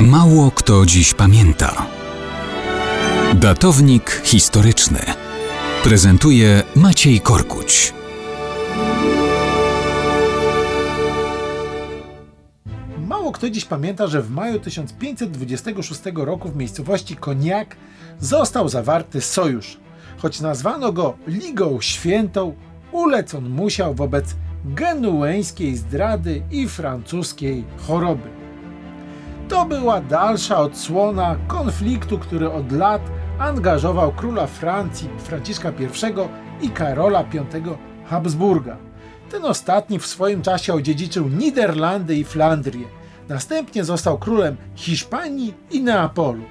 Mało kto dziś pamięta. Datownik historyczny prezentuje Maciej Korkuć. Mało kto dziś pamięta, że w maju 1526 roku w miejscowości Koniak został zawarty sojusz. Choć nazwano go Ligą Świętą, ulec on musiał wobec genueńskiej zdrady i francuskiej choroby. To była dalsza odsłona konfliktu, który od lat angażował króla Francji Franciszka I i Karola V Habsburga. Ten ostatni w swoim czasie odziedziczył Niderlandy i Flandrię. Następnie został królem Hiszpanii i Neapolu.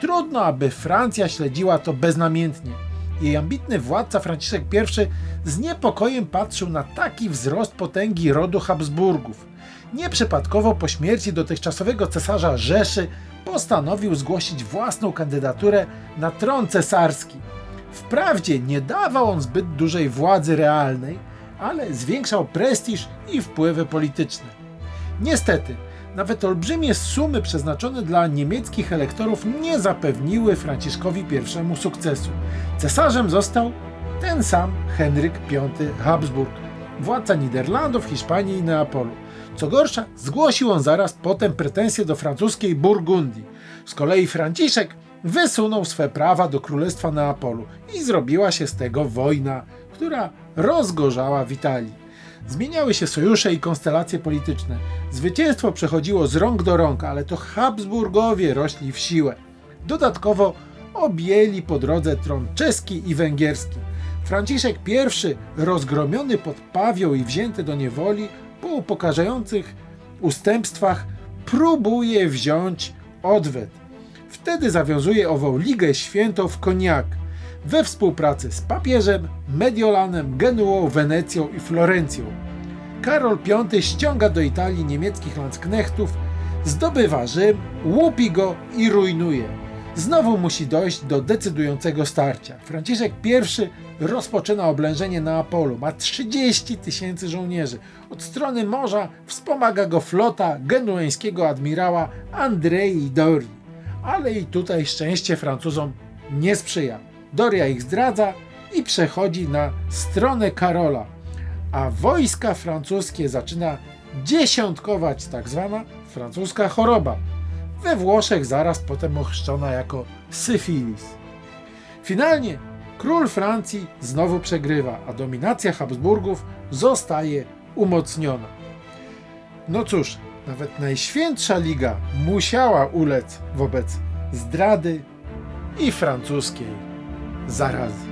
Trudno, aby Francja śledziła to beznamiętnie. Jej ambitny władca Franciszek I z niepokojem patrzył na taki wzrost potęgi rodu Habsburgów. Nieprzypadkowo po śmierci dotychczasowego cesarza Rzeszy postanowił zgłosić własną kandydaturę na tron cesarski. Wprawdzie nie dawał on zbyt dużej władzy realnej, ale zwiększał prestiż i wpływy polityczne. Niestety, nawet olbrzymie sumy przeznaczone dla niemieckich elektorów nie zapewniły Franciszkowi I sukcesu. Cesarzem został ten sam Henryk V Habsburg, władca Niderlandów, Hiszpanii i Neapolu. Co gorsza, zgłosił on zaraz potem pretensje do francuskiej Burgundii. Z kolei Franciszek wysunął swe prawa do Królestwa Neapolu i zrobiła się z tego wojna, która rozgorzała w Italii. Zmieniały się sojusze i konstelacje polityczne. Zwycięstwo przechodziło z rąk do rąk, ale to Habsburgowie rośli w siłę. Dodatkowo objęli po drodze tron czeski i węgierski. Franciszek I, rozgromiony pod Pawią i wzięty do niewoli, po upokarzających ustępstwach próbuje wziąć odwet. Wtedy zawiązuje ową Ligę Świętą w Koniak we współpracy z papieżem, Mediolanem, Genuą, Wenecją i Florencją. Karol V ściąga do Italii niemieckich landsknechtów, zdobywa Rzym, łupi go i rujnuje. Znowu musi dojść do decydującego starcia. Franciszek I rozpoczyna oblężenie Neapolu. Ma 30 tysięcy żołnierzy. Od strony morza wspomaga go flota genueńskiego admirała Andrei Dori. Ale i tutaj szczęście Francuzom nie sprzyja. Doria ich zdradza i przechodzi na stronę Karola, a wojska francuskie zaczyna dziesiątkować tak zwana francuska choroba we Włoszech zaraz potem ochrzczona jako syfilis. Finalnie król Francji znowu przegrywa, a dominacja Habsburgów zostaje umocniona. No cóż, nawet najświętsza liga musiała ulec wobec zdrady i francuskiej zarazy.